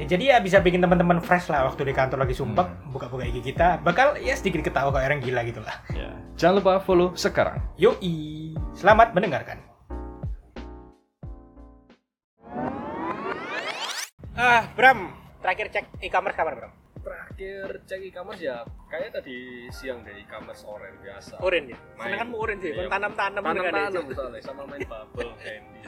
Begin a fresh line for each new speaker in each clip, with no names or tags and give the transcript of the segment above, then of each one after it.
Ya, jadi ya bisa bikin teman-teman fresh lah waktu di kantor lagi sumpah
Hmm.
buka-buka IG kita bakal ya sedikit ketawa kayak orang gila gitu lah.
Ya. Jangan lupa follow sekarang.
Yoi, selamat mendengarkan. Ah, Bram, terakhir cek e-commerce kapan, Bram?
Terakhir cek e-commerce ya, kayak tadi siang deh e-commerce oren biasa.
Orange ya? Seneng kan mau orange sih,
Iya.
tanam-tanam gitu kan ya.
Tanam-tanam soalnya sama main bubble candy.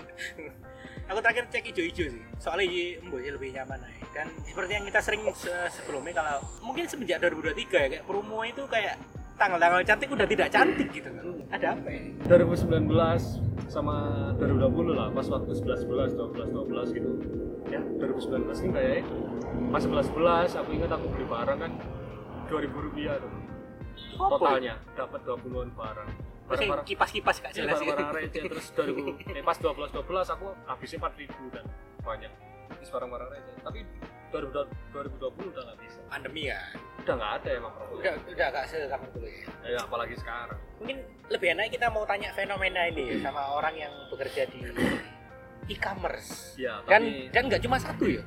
Aku terakhir cek hijau-hijau sih. Soalnya ini mbok ya lebih nyaman aja. Dan seperti yang kita sering se- sebelumnya kalau mungkin semenjak 2023 ya kayak promo itu kayak tanggal-tanggal cantik udah tidak cantik gitu kan. Ada apa ya?
2019 sama 2020 lah, pas waktu 11 11 12 12 gitu. Ya, 2019 ini kayak. Pas 11 11 aku ingat aku beli barang kan 2000 rupiah tuh. Totalnya dapat 20-an barang. Barang-barang
kipas-kipas gak
Iya,
jelas
barang-barang receh terus 2000 eh, pas 12 12 aku habisnya 4000 dan banyak. Terus barang-barang receh. Tapi 2020 2020 udah nggak bisa.
Pandemi kan.
Udah nggak ada emang promo.
Udah udah gak sekapan dulu ya.
Ya, apalagi sekarang.
Mungkin lebih enak kita mau tanya fenomena ini ya, sama orang yang bekerja di e-commerce.
Ya,
Dan
tapi
dan nggak cuma satu ya.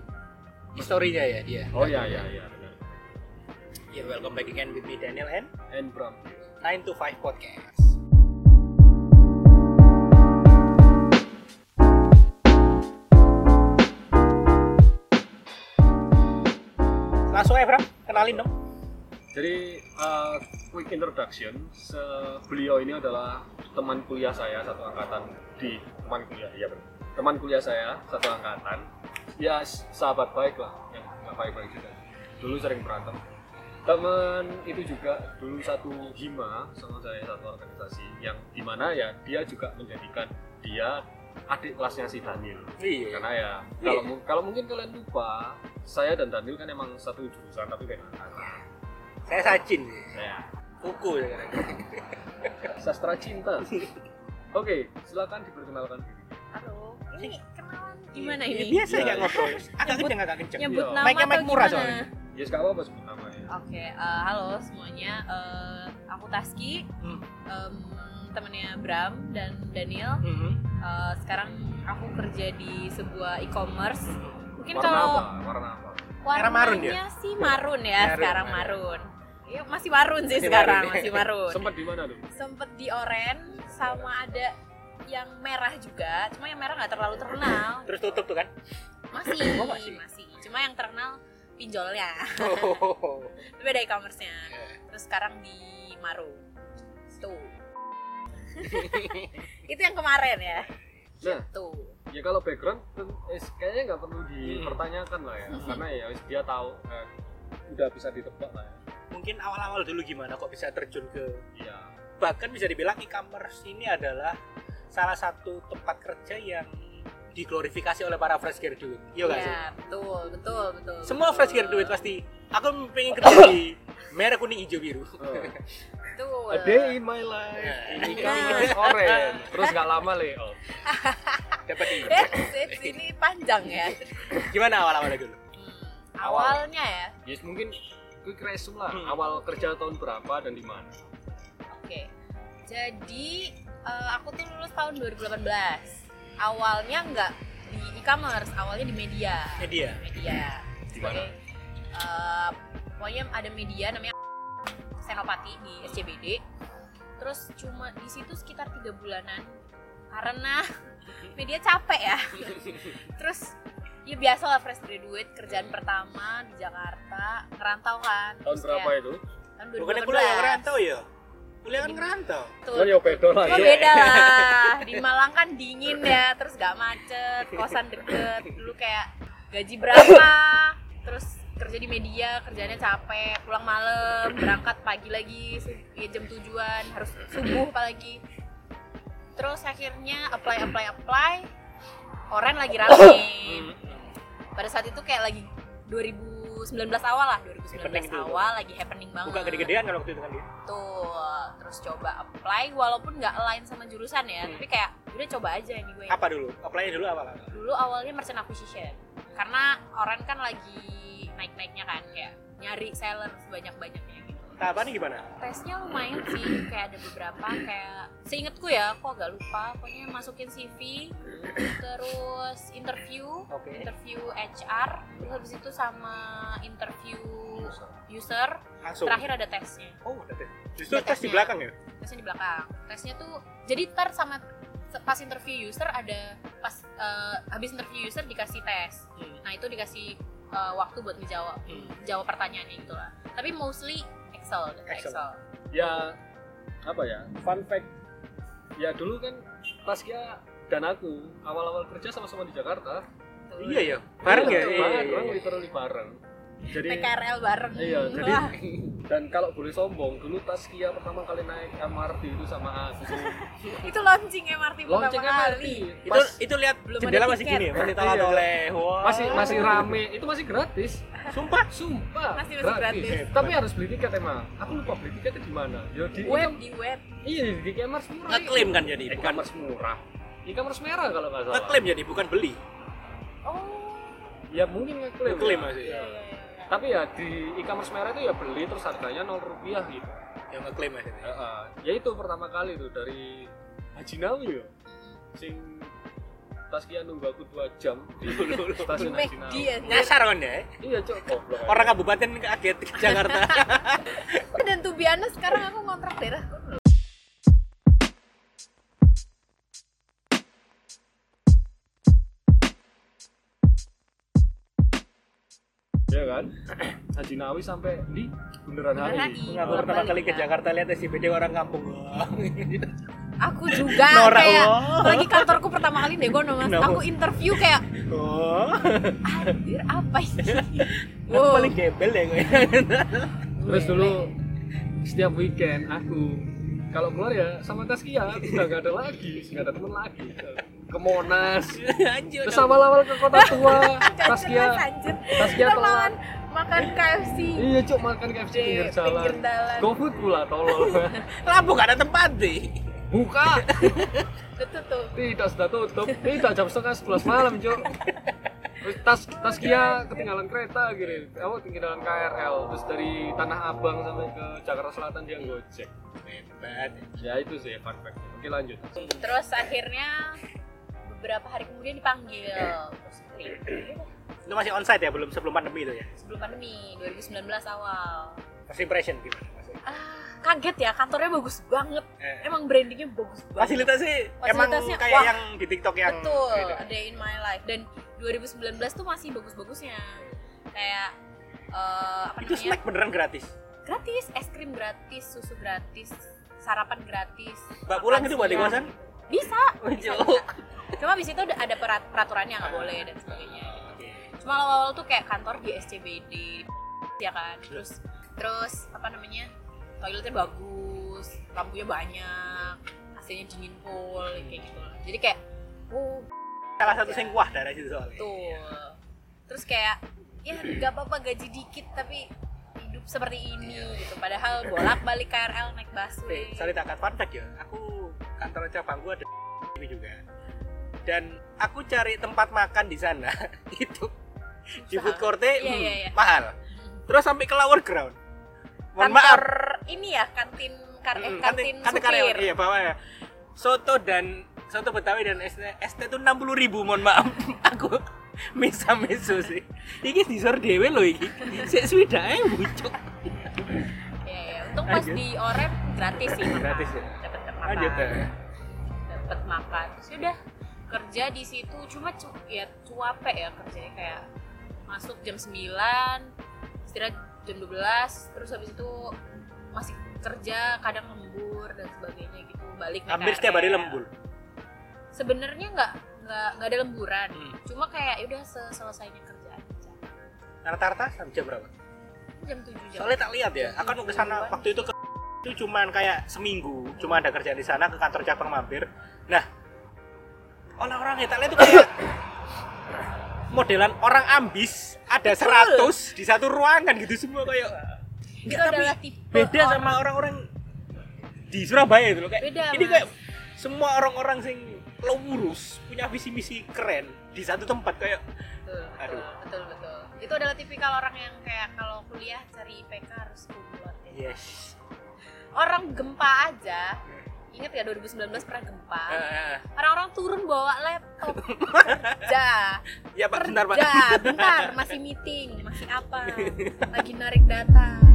Historinya ya dia.
Oh ya ya ya benar.
Ya welcome back again with me Daniel and
And Bram.
9 to 5 podcast. Langsung aja Bram, kenalin dong.
Jadi uh, quick introduction, Se- beliau ini adalah teman kuliah saya satu angkatan di teman kuliah, ya benar. Teman kuliah saya satu angkatan, ya sahabat baik lah, yang nggak baik-baik juga. Dulu sering berantem. Teman itu juga dulu satu hima sama saya satu organisasi yang di mana ya dia juga menjadikan dia adik kelasnya si Daniel
Iya.
karena ya kalau mu- kalau mungkin kalian lupa saya dan Daniel kan emang satu jurusan tapi beda
Saya Sacin.
saya
Kuku ya.
sastra cinta oke silakan diperkenalkan diri
Halo, ini kenalan gimana
Ya,
ini?
biasa nggak
iya.
ngobrol. Agak kenceng, agak kenceng.
Nyebut
Iya.
nama
mic
atau
murah
gimana?
soalnya.
ya yes, apa sebut namanya
Oke, eh, halo semuanya. Eh, aku Taski,
Hmm.
em, temennya Bram dan Daniel.
Mhm.
Eh, sekarang aku kerja di sebuah e-commerce. Mungkin
warna
kalau
apa warna apa
Merah marun
warnanya
dia?
sih marun ya
Marun,
sekarang
marun.
marun. Ya, masih marun sih
Masih
sekarang,
marun, ya.
masih marun.
sempat di mana tuh
Sempet di oren sama ada yang merah juga, cuma yang merah nggak terlalu terkenal.
Terus tutup tuh kan?
Masih,
Oh, masih?
masih. Cuma yang terkenal pinjolnya.
Oh.
Itu beda e-commerce-nya. Terus sekarang di Maru. Tuh. itu yang kemarin ya.
nah
Tuh.
Ya kalau background ten- eh, kayaknya nggak perlu dipertanyakan lah ya
Hmm.
karena ya wis dia tahu eh, udah bisa ditebak lah ya
Mungkin awal-awal dulu gimana kok bisa terjun ke
iya
bahkan bisa dibilang e-commerce ini adalah salah satu tempat kerja yang diglorifikasi oleh para fresh graduate. Iya nggak sih?
Ya, betul, betul, betul.
Semua
betul.
fresh graduate pasti aku pengen kerja di merah kuning hijau biru.
Oh.
Betul.
A day in my life
Nah.
ini kan orange terus nggak lama layoff
Dapat ini.
Eh, ini panjang ya.
Gimana awal-awalnya dulu?
Hmm, Awalnya ya.
Yes, mungkin quick resume lah.
Hmm.
Awal kerja tahun berapa dan di mana?
Oke. Jadi eh, aku tuh lulus tahun 2018. Awalnya nggak di e-commerce, awalnya di media.
Media.
Media.
Di mana?
Eh, pokoknya ada media namanya Senopati di SCBD. Terus cuma di situ sekitar tiga bulanan karena media capek ya. Terus ya biasa lah fresh graduate kerjaan pertama di Jakarta ngerantau kan.
Tahun
Terus
berapa itu?
Tahun
Bukannya
2018.
kuliah ngerantau ya? Kuliah kan ngerantau.
Tuh.
Oh ya beda lah ya.
beda lah. Di Malang kan dingin ya, terus gak macet, kosan deket. Dulu kayak gaji berapa, terus kerja di media, kerjanya capek, pulang malam, berangkat pagi lagi, ya jam tujuan, harus subuh apalagi. Terus akhirnya apply apply apply, oren lagi rame. Pada saat itu kayak lagi 2019 awal lah, 2019
Happening itu.
awal lagi happening banget.
Buka gede-gedean kan waktu itu kan dia.
betul terus coba apply walaupun nggak align sama jurusan ya
Hmm.
tapi kayak udah coba aja ini gue
Apa dulu? Apply dulu apa?
dulu awalnya merchant acquisition karena orang kan lagi naik-naiknya kan kayak nyari seller sebanyak-banyaknya
Tahapannya gimana?
tesnya lumayan sih kayak ada beberapa kayak seingetku ya aku agak lupa pokoknya masukin CV terus interview
Oke.
interview HR terus habis itu sama interview user
Langsung.
terakhir ada tesnya
Oh, udah deh. Justru
Ada
tes di belakang ya?
tesnya di belakang tesnya tuh jadi ntar sama pas interview user ada pas eh, habis interview user dikasih tes
Hmm.
nah itu dikasih eh, waktu buat ngejawab
Hmm.
jawab pertanyaannya gitu lah tapi mostly Excel
Excel.
Excel,
ya apa ya fun fact ya dulu kan Taskia dan aku awal-awal kerja sama-sama di Jakarta
Iya ya. Bareng ya?
Iya,
Iya,
bareng,
iya, iya.
literally bareng jadi
PKRL bareng.
Iya jadi
Wah,
dan kalau boleh sombong dulu Taskia pertama kali naik MRT itu sama aku
itu launching MRT pertama
lonceng MRT
kali.
Itu itu lihat
Belum
jendela
ada
masih
tiket.
gini ya, masih
Iya,
tolak-toleh. Wah.
masih masih rame. Itu masih gratis.
Sumpah.
sumpah.
Masih- masih gratis.
tapi harus beli tiket emang aku lupa beli tiketnya di mana. Ya di
web di web.
Iya di e-commerce murah
Ngeklaim kan jadi, bukan
e-commerce murah. E-commerce merah kalau nggak salah.
Ngeklaim jadi, bukan beli.
oh.
Ya mungkin ngeklaim
Ngeklaim
ya.
masih.
iya iya iya
tapi ya di e-commerce merah itu ya beli terus harganya 0 rupiah gitu
Yang ngeklaim aja.
ya, ah. ya itu pertama kali tuh dari Haji Nawi ya sing Taskia nunggu aku 2 jam di stasiun Haji
Nyasar kan ya?
iya cok goblok aja.
Orang kabupaten kaget ke Jakarta.
dan tuh biasa sekarang aku ngontrak daerah
ya kan Haji Nawi sampai di Bundaran HI.
Aku
Bolak
pertama kali ke. Jakarta lihat SCBD orang kampung.
aku juga
Norak,
kayak
wah.
lagi kantorku pertama kali deh mas
Kenapa?
aku interview kayak
Oh.
anjir apa ini
Aku
wow
paling gembel ya gue.
terus dulu setiap weekend aku kalau keluar ya sama Taskia udah gak ada lagi gak ada temen lagi ke Monas.
Anjir.
terus awal-awal ke kota tua. Taskia Taskia telat.
makan KFC
iya cuk makan KFC
Di
pinggir jalan.
pinggir jalan.
GoFood pula tolol.
Lampu gak ada tempat deh.
buka.
Itu tuh
tidak sudah tutup. Tidak jam setengah sebelas malam cuk. Terus tas Taskia ketinggalan kereta gitu aku ketinggalan KRL terus dari Tanah Abang sampai ke Jakarta Selatan dia gojek
Hebat.
ya itu sih fun fact oke lanjut.
Terus akhirnya beberapa hari kemudian dipanggil terus.
Itu masih onsite ya belum sebelum pandemi itu ya.
sebelum pandemi 2019 awal
First impression gimana?
Ah kaget ya kantornya bagus banget
Eh.
emang brandingnya bagus banget
Fasilitasnya emang
Fasilitasnya,
kayak
wah.
yang di TikTok yang
betul
gitu.
a day in my life dan 2019 tuh masih bagus-bagusnya kayak eh, apa
Itu
namanya
snack beneran gratis.
gratis es krim gratis susu gratis sarapan gratis
Mbak pulang itu buat kosan?
bisa bisa, bisa. Cuma abis itu ada perat- peraturannya nggak boleh dan sebagainya cuma awal-awal tuh kayak kantor di SCBD ya kan terus terus apa namanya toiletnya bagus lampunya banyak AC-nya dingin full kayak gitu jadi kayak oh
Salah satu sing kuah darah situ soalnya.
Betul. Terus kayak ya nggak apa-apa gaji dikit tapi hidup seperti ini gitu. Padahal bolak-balik KRL naik busway.
Sorry tak fun fact ya. Aku kantor cabang gua ada ini juga. Dan aku cari tempat makan di sana itu di
Susah.
food court
Iya, iya, iya.
mahal. Terus sampai ke lower ground. Mohon
Kantor
maaf.
ini ya kantin kar eh,
Mm,
kantin,
kantin
supir.
karyawan. Iya, bawah ya. Soto dan soto Betawi dan ST, ST itu 60 ribu, mohon maaf. Aku misa meso sih. Iki disor dewe loh iki. Sik swida ae bucuk.
Iya, iya. Untung pas
Lanjut.
di Orem gratis sih.
Gratis ya?
Dapat makan.
Ya.
Dapat makan. Sudah kerja di situ cuma cu ya cuape ya kerjanya kayak masuk jam 9 istirahat jam 12 terus habis itu masih kerja kadang lembur dan sebagainya gitu balik
Hampir setiap hari lembur.
sebenarnya nggak nggak nggak ada lemburan
Hmm.
cuma kayak ya udah se- selesainya kerja aja
Rata-rata sampai jam berapa?
jam 7 jam
Soalnya tak lihat ya, aku kan ke sana waktu itu ke itu cuman kayak seminggu, cuma ada kerjaan di sana ke kantor cabang mampir. Nah, orang-orang tak lihat itu kayak modelan orang ambis ada 100 di satu ruangan gitu semua kayak
itu
Nggak, tapi beda
orang-
sama orang-orang di Surabaya itu loh kayak
Beda,
ini
Mas.
kayak semua orang-orang sing lurus punya visi misi keren di satu tempat kayak
betul,
Aduh.
betul, betul, betul. Itu adalah tipikal orang yang kayak kalau kuliah cari IPK harus kumlot ya.
yes
Orang gempa aja, ingat ya 2019 pernah gempa.
Eh,
Orang-orang turun bawa laptop. Kerja,
ya pak. Bentar pak.
Bentar masih meeting, masih apa, lagi narik data.